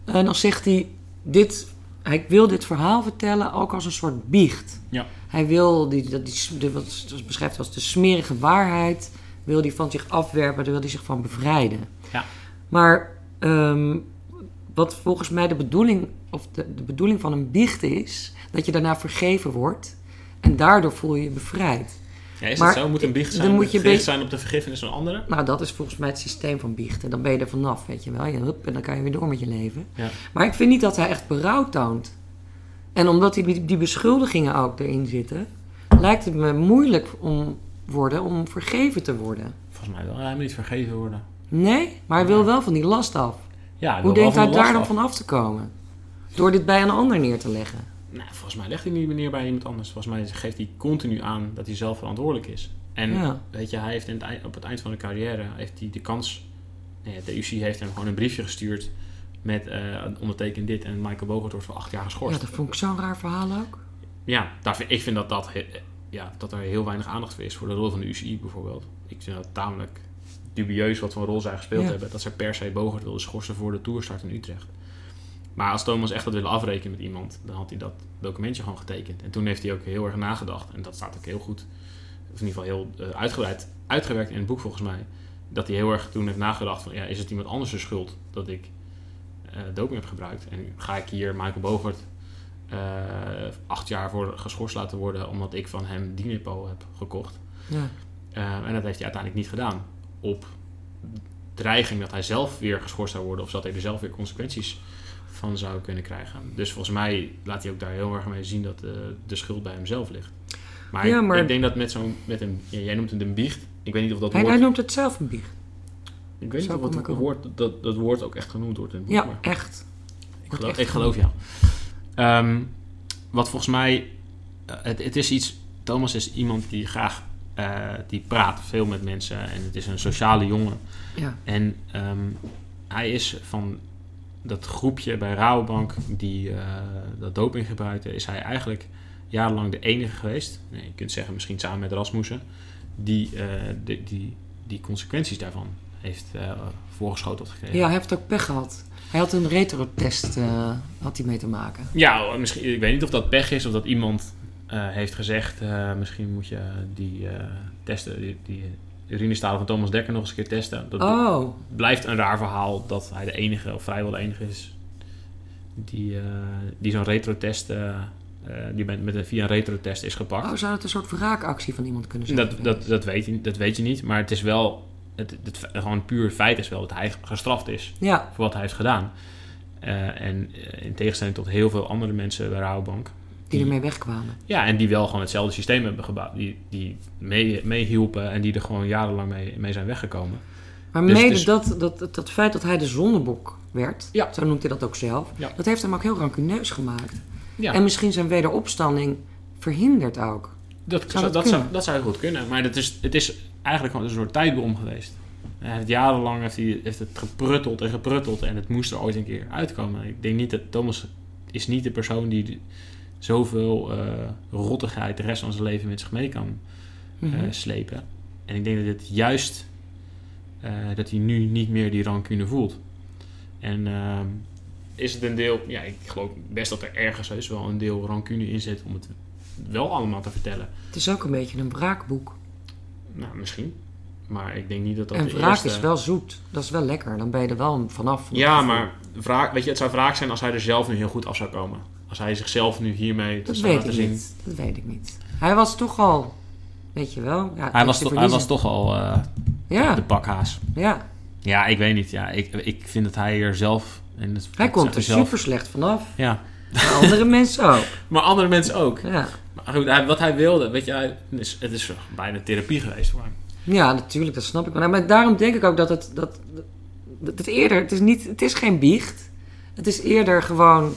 En dan zegt hij, dit, hij wil dit verhaal vertellen ook als een soort biecht. Ja. Hij wil, die, dat die, wat beschrijft als de smerige waarheid, wil hij van zich afwerpen, daar wil hij zich van bevrijden. Ja. Maar ehm, wat volgens mij de bedoeling, of de, de bedoeling van een biecht is, dat je daarna vergeven wordt. En daardoor voel je je bevrijd. Ja, is Maar het zo? Moet een biecht dan zijn, moet moet je gericht zijn op de vergiffenis van anderen? Nou, dat is volgens mij het systeem van biechten. Dan ben je er vanaf, weet je wel. Je, hup, en dan kan je weer door met je leven. Ja. Maar ik vind niet dat hij echt berouw toont. En omdat die, die beschuldigingen ook erin zitten... lijkt het me moeilijk om, worden, om vergeven te worden. Volgens mij wil hij niet vergeven worden. Nee, maar hij wil wel van die last af. Ja, Hoe denkt hij daar dan van af te komen? Door dit bij een ander neer te leggen. Nou, volgens mij legt hij niet meer bij iemand anders. Volgens mij geeft hij continu aan dat hij zelf verantwoordelijk is. En Ja. weet je, hij heeft in het op het eind van de carrière heeft hij de kans. Nee, de UC heeft hem gewoon een briefje gestuurd met eh onderteken dit en Michael Bogert wordt voor acht jaar Ja, geschorst. dat vond ik zo'n raar verhaal ook. Ja, daar vind, ik vind dat, dat, ja, dat er heel weinig aandacht voor is voor de rol van de UCI bijvoorbeeld. Ik vind dat tamelijk dubieus wat voor een rol zij gespeeld Ja. hebben. Dat ze per se Bogert wilden schorsen voor de toerstart in Utrecht. Maar als Thomas echt had willen afrekenen met iemand, dan had hij dat documentje gewoon getekend. En toen heeft hij ook heel erg nagedacht. En dat staat ook heel goed, of in ieder geval heel eh, uitgebreid, uitgewerkt in het boek volgens mij. Dat hij heel erg toen heeft nagedacht van, ja, is het iemand anders de schuld dat ik eh doping heb gebruikt? En ga ik hier Michael Bogert eh, acht jaar voor geschorst laten worden omdat ik van hem Dinepo heb gekocht. Ja. En dat heeft hij uiteindelijk niet gedaan. Op dreiging dat hij zelf weer geschorst zou worden of dat hij er zelf weer consequenties van zou kunnen krijgen. Dus volgens mij laat hij ook daar heel erg mee zien dat eh, de schuld bij hemzelf ligt. Maar, Ja, ik- maar- ik denk dat met zo'n, met een, jij noemt het een biecht. Ik weet niet of dat Hij, woord, hij noemt het zelf een biecht. ik weet niet of dat, woord, dat, dat woord ook echt genoemd wordt in het boek. Ja, maar- echt. ik geloof, echt ik geloof jou. Ehm, wat volgens mij... eh, het, het is iets... Thomas is iemand die graag... eh, die praat veel met mensen. En het is een sociale jongen. Ja. En ehm, hij is van dat groepje bij Rabobank... die eh, dat doping gebruikte... is hij eigenlijk jarenlang de enige geweest. Nee, je kunt zeggen misschien samen met Rasmussen... die, eh, die, die, die consequenties daarvan heeft eh voorgeschoteld gekregen. ja, hij heeft ook pech gehad. Hij had een retro-test had hij mee te maken. Ja, misschien, ik weet niet of dat pech is of dat iemand heeft gezegd... misschien moet je die testen, die, die urinestalen van Thomas Dekker nog eens een keer testen. Dat Oh, blijft een raar verhaal dat hij de enige, of vrijwel de enige is... die, eh, die zo'n retro-test... eh, eh, die met, met een, via een retro-test is gepakt. oh, zou het een soort wraakactie van iemand kunnen zijn? dat, dat, dat, weet je, dat weet je niet, maar het is wel... Het, het, gewoon puur feit is wel dat hij gestraft is Ja, voor wat hij heeft gedaan. En in tegenstelling tot heel veel andere mensen bij Rabobank... die ermee wegkwamen. Ja, en die wel gewoon hetzelfde systeem hebben gebouwd. Die, die mee, meehielpen en die er gewoon jarenlang mee, mee zijn weggekomen. Maar Dus- mede dus- dat, dat, dat, dat feit dat hij de zondebok werd, Ja. zo noemt hij dat ook zelf, Ja. dat heeft hem ook heel rancuneus gemaakt. Ja, En misschien zijn wederopstanding verhindert ook. dat, zou dat dat, zou, dat zou goed kunnen. Maar het is, het is eigenlijk gewoon een soort tijdbom geweest. Hij heeft jarenlang heeft hij, heeft het geprutteld en geprutteld en het moest er ooit een keer uitkomen. Ik denk niet dat Thomas is niet de persoon die zoveel eh rottigheid de rest van zijn leven met zich mee kan Mhm. eh, slepen. En ik denk dat het juist eh, dat hij nu niet meer die rancune voelt. En is het een deel, ja, ik geloof best dat er ergens heus wel een deel rancune in zit om het wel allemaal te vertellen. Het is ook een beetje een wraakboek. Nou, misschien. Maar ik denk niet dat dat en wraak eerste... is wel zoet. Dat is wel lekker. Dan ben je er wel vanaf. Ja, maar wraak, weet je, het zou wraak zijn als hij er zelf nu heel goed af zou komen. Als hij zichzelf nu hiermee Dat zou weet laten ik zien. niet. Dat weet ik niet. Hij was toch al, weet je wel. Ja, Hij was, te toch, hij was toch al eh, Ja, de pakhaas. ja. Ja, ik weet niet. Ja, ik, ik vind dat hij er zelf... En dat, Hij dat komt er zelf. super slecht vanaf. Ja, Maar andere [laughs] mensen ook. maar andere mensen ook. Ja. Maar goed, hij- wat hij wilde, weet je, hij, het is, het is bijna therapie geweest voor hem. ja, natuurlijk, dat snap ik wel. Maar daarom denk ik ook dat het, dat, dat het eerder, het is, niet, het is geen biecht. Het is eerder gewoon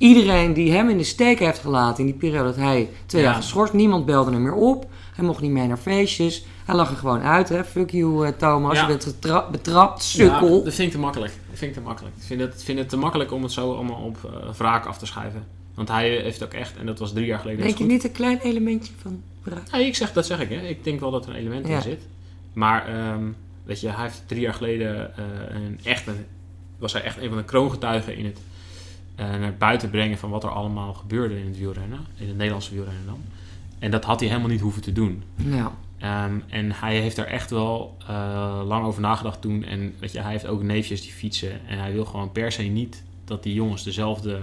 iedereen die hem in de steek heeft gelaten in die periode dat hij twee Ja. jaar geschorst. Niemand belde hem meer op. Hij mocht niet mee naar feestjes. Hij lag er gewoon uit, hè. Fuck you, eh, Thomas. Ja. Je bent betrapt, sukkel. Ja, dat vind ik te makkelijk. Dat vind ik te makkelijk. Ik vind het, vind het te makkelijk om het zo allemaal op eh wraak af te schuiven. Want hij heeft ook echt, en dat was drie jaar geleden. Denk je goed. niet een klein elementje van wraak? Nee, ik zeg, dat zeg ik. Hè. Ik denk wel dat er een element Ja. in zit. Maar ehm, weet je, hij heeft drie jaar geleden eh, een, echt een, was hij echt een van de kroongetuigen in het naar buiten brengen van wat er allemaal gebeurde in het wielrennen. In het Nederlandse wielrennen dan. En dat had hij helemaal niet hoeven te doen. Nou, Ehm, en hij heeft er echt wel eh, lang over nagedacht toen. En weet je, hij heeft ook neefjes die fietsen. En hij wil gewoon per se niet dat die jongens dezelfde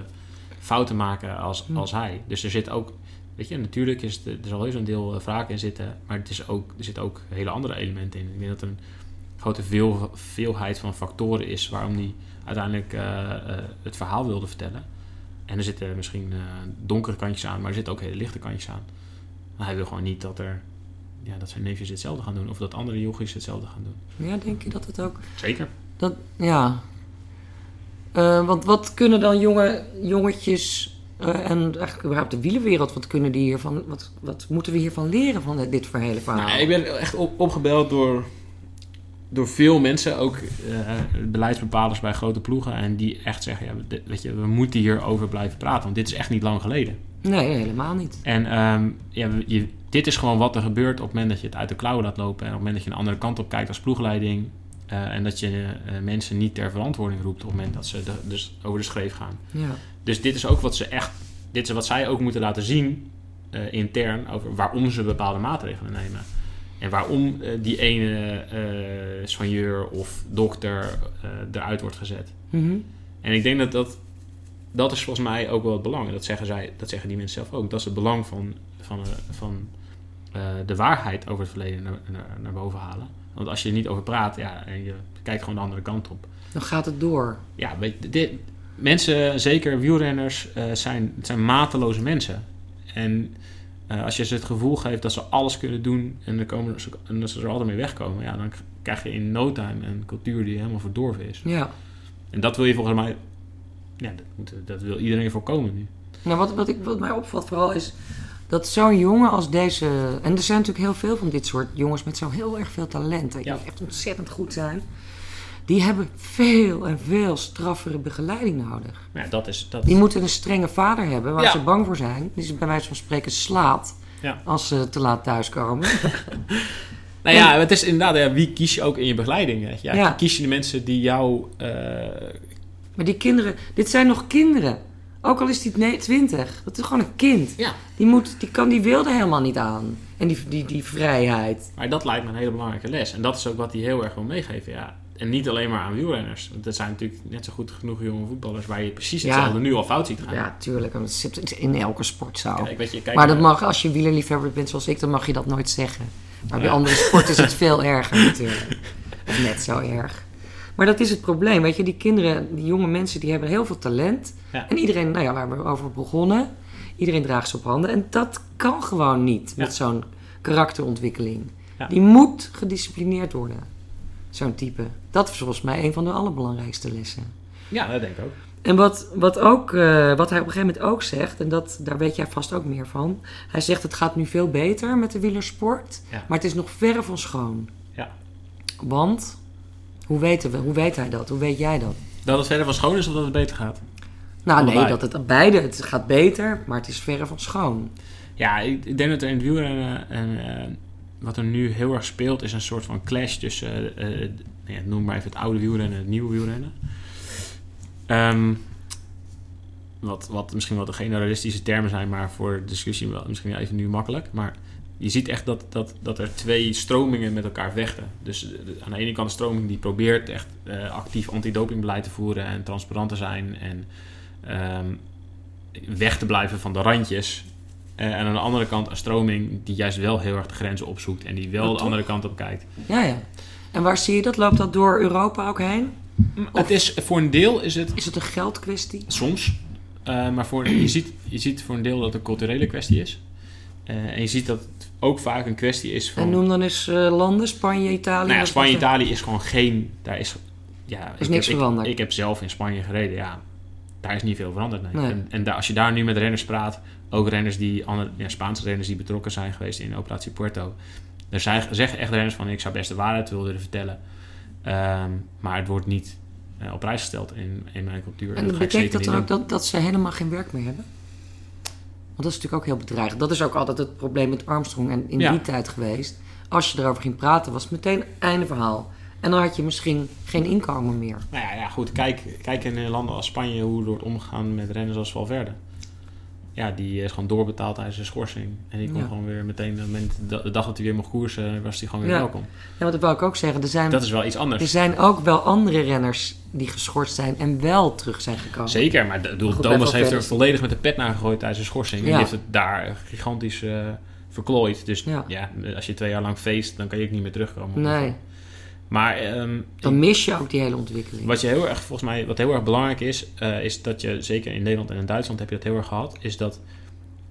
fouten maken als, als hij. Dus er zit ook, weet je, natuurlijk is het, er zal heus een deel eh, wraak in zitten. Maar het is ook, er zitten ook hele andere elementen in. Ik denk dat een grote veel, veelheid van factoren is waarom hij uiteindelijk eh, eh, het verhaal wilde vertellen. En er zitten misschien eh, donkere kantjes aan, maar er zitten ook hele lichte kantjes aan. Maar hij wil gewoon niet dat er ja, dat zijn neefjes hetzelfde gaan doen. Of dat andere jochies hetzelfde gaan doen. ja, denk je dat het ook... Zeker. Dat, ja. Eh, want wat kunnen dan jonge jongetjes eh, en eigenlijk überhaupt de wielenwereld, wat kunnen die hiervan, wat, wat moeten we hiervan leren van dit, dit hele verhaal? Nou, ik ben echt op, opgebeld door, door veel mensen, ook eh, beleidsbepalers bij grote ploegen. En die echt zeggen, ja, dit- weet je, we moeten hierover blijven praten. Want dit is echt niet lang geleden. Nee, helemaal niet. En ehm, ja, we- je, dit is gewoon wat er gebeurt op het moment dat je het uit de klauwen laat lopen. En op het moment dat je een andere kant op kijkt als ploegleiding. eh, en dat je eh, mensen niet ter verantwoording roept op het moment dat ze de- dus over de schreef gaan. Ja. Dus dit is ook wat ze echt, dit is wat zij ook moeten laten zien intern over waarom ze bepaalde maatregelen nemen. En waarom eh, die ene eh soigneur of dokter eh, eruit wordt gezet. Mhm. En ik denk dat dat, dat is volgens mij ook wel het belang. En dat zeggen, zij, dat zeggen die mensen zelf ook. Dat is het belang van, van, van de waarheid over het verleden naar, naar, naar boven halen. Want als je er niet over praat ja, en je kijkt gewoon de andere kant op Dan gaat het door. ja, dit, mensen, zeker wielrenners, zijn, zijn mateloze mensen. En eh, als je ze het gevoel geeft dat ze alles kunnen doen en, er komen, ze- en dat ze er altijd mee wegkomen, ja, dan krijg je in no time een cultuur die helemaal verdorven is. Ja. En dat wil je volgens mij, ja, dat, moet- dat wil iedereen voorkomen nu. Nou, wat, wat, ik, wat mij opvalt vooral is dat zo'n jongen als deze... En er zijn natuurlijk heel veel van dit soort jongens met zo heel erg veel talent. Die Ja. echt ontzettend goed zijn. Die hebben veel en veel straffere begeleiding nodig. Maar ja, dat is, dat, Die moeten een strenge vader hebben waar Ja. ze bang voor zijn. Die ze bij wijze van spreken slaat Ja. als ze te laat thuiskomen. [laughs] Nou ja, het is inderdaad, wie kies je ook in je begeleiding? Weet je? Ja. Kies je de mensen die jou eh, maar die kinderen, dit zijn nog kinderen. Ook al is die nee, 20. Dat is gewoon een kind. Ja. Die, moet, die, kan, die wilde helemaal niet aan. En die, die, die vrijheid. Maar dat lijkt me een hele belangrijke les. En dat is ook wat hij heel erg wil meegeven. Ja. En niet alleen maar aan wielrenners. Want er zijn natuurlijk net zo goed genoeg jonge voetballers... waar je precies Ja. hetzelfde nu al fout ziet gaan. Ja, tuurlijk. Dat zit in elke sportzaal. Kijk, weet je, kijk maar dat mag, als je wielerliefhebber bent zoals ik, dan mag je dat nooit zeggen. Maar bij Ja. andere sporten is het [laughs] veel erger natuurlijk. Of net zo erg. Maar dat is het probleem, weet je. Die kinderen, die jonge mensen, die hebben heel veel talent. Ja. En iedereen, nou ja, waar we over begonnen. Iedereen draagt ze op handen. En dat kan gewoon niet met zo'n karakterontwikkeling. Die moet gedisciplineerd worden. Zo'n type. Dat is volgens mij een van de allerbelangrijkste lessen. Ja, dat denk ik ook. En wat, wat, ook, eh, wat hij op een gegeven moment ook zegt, en dat, daar weet jij vast ook meer van. Hij zegt het gaat nu veel beter met de wielersport, Ja. maar het is nog verre van schoon. Ja. Want, hoe, weten we, hoe weet hij dat? Hoe weet jij dat? Dat het verder van schoon is of dat het beter gaat? Nou nee, dat het beide, het gaat beter, maar het is verre van schoon. Ja, ik, ik denk dat er in het wielrennen... en eh, wat er nu heel erg speelt... is een soort van clash tussen... eh, eh, ja, noem maar even het oude wielrennen en het nieuwe wielrennen. Ehm, wat, wat misschien wel de generalistische termen zijn... maar voor discussie wel, misschien even nu makkelijk. Maar je ziet echt dat, dat, dat er twee stromingen met elkaar vechten. Dus de- aan de ene kant de stroming die probeert echt eh, actief antidopingbeleid te voeren... en transparant te zijn en... ehm, weg te blijven van de randjes. Eh, en aan de andere kant een stroming die juist wel heel erg de grenzen opzoekt. En die wel de toch? andere kant op kijkt. Ja, ja. En waar zie je dat? Loopt dat door Europa ook heen? Het is, voor een deel is het Is het een geldkwestie? soms. eh, maar voor, je, ziet, je ziet voor een deel dat het een culturele kwestie is. Eh, en je ziet dat het ook vaak een kwestie is van... En noem dan eens landen, Spanje, Italië. Nou ja, Spanje, Italië is gewoon geen. Daar is. Ja, is ik niks ik- veranderd. Ik, heb zelf in Spanje gereden. Ja, daar is niet veel veranderd. Nee. Nee. En, en daar, als je daar nu met renners praat, ook renners die andere, ja, Spaanse renners die betrokken zijn geweest in Operatie Puerto, er zijn, zeggen echt renners van: ik zou best de waarheid willen vertellen, Ehm, maar het wordt niet eh, op prijs gesteld in, in mijn cultuur. En dat betekent dat dan niet ook dat, dat ze helemaal geen werk meer hebben? Want dat is natuurlijk ook heel bedreigend. Dat is ook altijd het probleem met Armstrong en in Ja. die tijd geweest. Als je erover ging praten, was het meteen einde verhaal. En dan had je misschien geen inkomen meer. Nou ja, ja goed. Kijk, kijk in landen als Spanje hoe er wordt omgegaan met renners als Valverde. Ja, die is gewoon doorbetaald tijdens zijn schorsing. En die kon Ja. gewoon weer meteen, de, moment, de, de dag dat hij weer mocht koersen, was hij gewoon weer Ja. welkom. Ja, want dat wil ik ook zeggen. Er zijn, Dat is wel iets anders. er zijn ook wel andere renners die geschorst zijn en wel terug zijn gekomen. Zeker, maar de, bedoel, Thomas heeft er volledig met de pet naar gegooid tijdens zijn schorsing. En Ja. die heeft het daar gigantisch eh, verklooid. Dus Ja. ja. als je twee jaar lang feest, dan kan je ook niet meer terugkomen. Nee, Maar ehm, dan mis je ook die hele ontwikkeling. Wat je heel erg, volgens mij, wat heel erg belangrijk is, eh, is dat je, zeker in Nederland en in Duitsland heb je dat heel erg gehad, is dat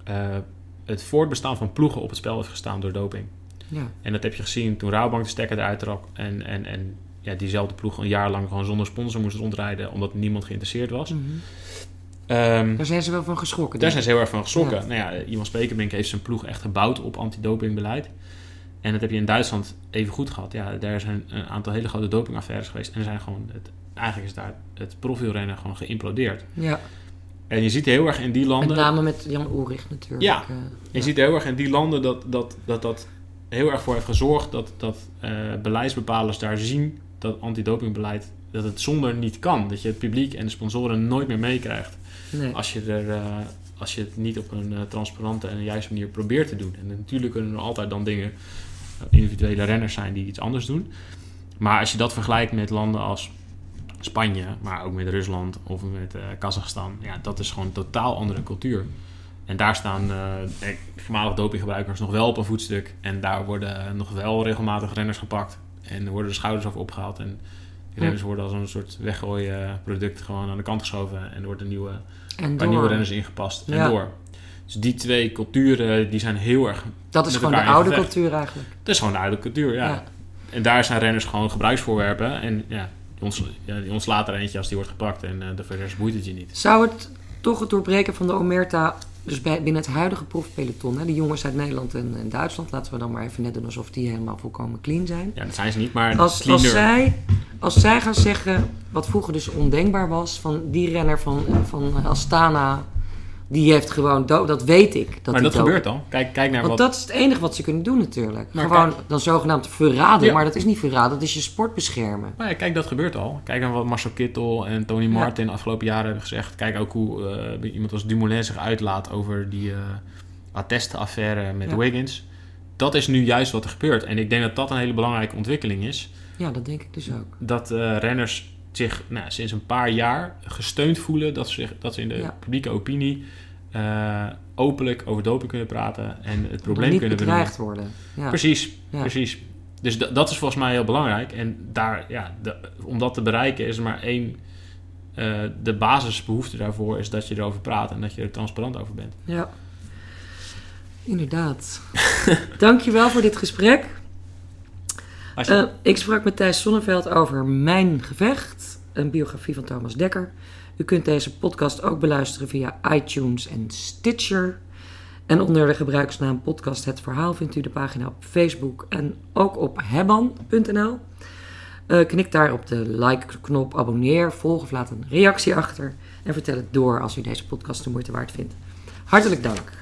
eh, het voortbestaan van ploegen op het spel heeft gestaan door doping. Ja. En dat heb je gezien toen Rabobank de stekker eruit trok en, en, en ja, diezelfde ploeg een jaar lang gewoon zonder sponsor moest rondrijden, omdat niemand geïnteresseerd was. Mhm. Ehm, Daar zijn ze wel van geschrokken. daar zijn ze heel erg van geschrokken. Ja. Nou ja, Ivan Spekerbrink heeft zijn ploeg echt gebouwd op antidopingbeleid. En dat heb je in Duitsland even goed gehad. Ja, daar zijn een aantal hele grote dopingaffaires geweest. En er zijn gewoon het, eigenlijk is daar het profielrennen gewoon geïmplodeerd. Ja, En je ziet heel erg in die landen. met name met Jan Ulrich natuurlijk. Ja. eh, Je ziet heel erg in die landen dat dat, dat, dat heel erg voor heeft gezorgd dat, dat eh, beleidsbepalers daar zien dat antidopingbeleid dat het zonder niet kan. Dat je het publiek en de sponsoren nooit meer meekrijgt. nee. Als je, er, eh, als je het niet op een eh, transparante en juiste manier probeert te doen. En natuurlijk kunnen er altijd dan dingen, eh, individuele renners zijn die iets anders doen. Maar als je dat vergelijkt met landen als Spanje, maar ook met Rusland of met eh, Kazachstan, ja, dat is gewoon een totaal andere cultuur. En daar staan eh, voormalig dopinggebruikers nog wel op een voetstuk. En daar worden nog wel regelmatig renners gepakt. En er worden de schouders over opgehaald. En die renners worden als een soort weggooien product gewoon aan de kant geschoven. En er wordt een nieuwe En waar nieuwe renners ingepast en door. Dus die twee culturen die zijn heel erg. Dat is gewoon de oude gevecht. cultuur eigenlijk. Dat is gewoon de oude cultuur, ja. Ja. En daar zijn renners gewoon gebruiksvoorwerpen. En ja, die, ons, ja, die ontslaat er eentje als die wordt gepakt. En eh de verder boeit het je niet. Zou het toch het doorbreken van de omerta, dus bij, binnen het huidige profpeloton, hè, die jongens uit Nederland en, en Duitsland, laten we dan maar even net doen alsof die helemaal volkomen clean zijn. Ja, dat zijn ze niet, maar Als, als, zij, als zij gaan zeggen, wat vroeger dus ondenkbaar was, van die renner van, van Astana, die heeft gewoon dood, dat weet ik. Dat maar dat dood- gebeurt al. Kijk, kijk naar Want wat... dat is het enige wat ze kunnen doen natuurlijk. Maar gewoon kijk- dan zogenaamd verraden, Ja. maar dat is niet verraden, dat is je sport beschermen. Maar ja, kijk, dat gebeurt al. Kijk naar wat Marcel Kittel en Tony Martin de afgelopen jaren hebben gezegd. Kijk ook hoe eh, iemand als Dumoulin zich uitlaat over die eh attestenaffaire met. Wiggins. Dat is nu juist wat er gebeurt. En ik denk dat dat een hele belangrijke ontwikkeling is. Ja, dat denk ik dus ook. dat eh, renners zich nou, sinds een paar jaar gesteund voelen dat ze, zich, dat ze in de Ja. publieke opinie eh, openlijk over doping kunnen praten en het probleem niet kunnen bedreigd benoemen. worden. Ja. Precies, Ja. precies. Dus da- dat is volgens mij heel belangrijk. En daar, ja, de- om dat te bereiken is er maar één. eh, de basisbehoefte daarvoor is dat je erover praat en dat je er transparant over bent. Ja. Inderdaad. [laughs] Dankjewel voor dit gesprek. Eh, ik sprak met Thijs Sonneveld over Mijn Gevecht, een biografie van Thomas Dekker. U kunt deze podcast ook beluisteren via iTunes en Stitcher. En onder de gebruiksnaam Podcast Het Verhaal vindt u de pagina op Facebook en ook op hebban.nl. Eh, knik daar op de like-knop, abonneer, volg of laat een reactie achter. En vertel het door als u deze podcast de moeite waard vindt. Hartelijk dank.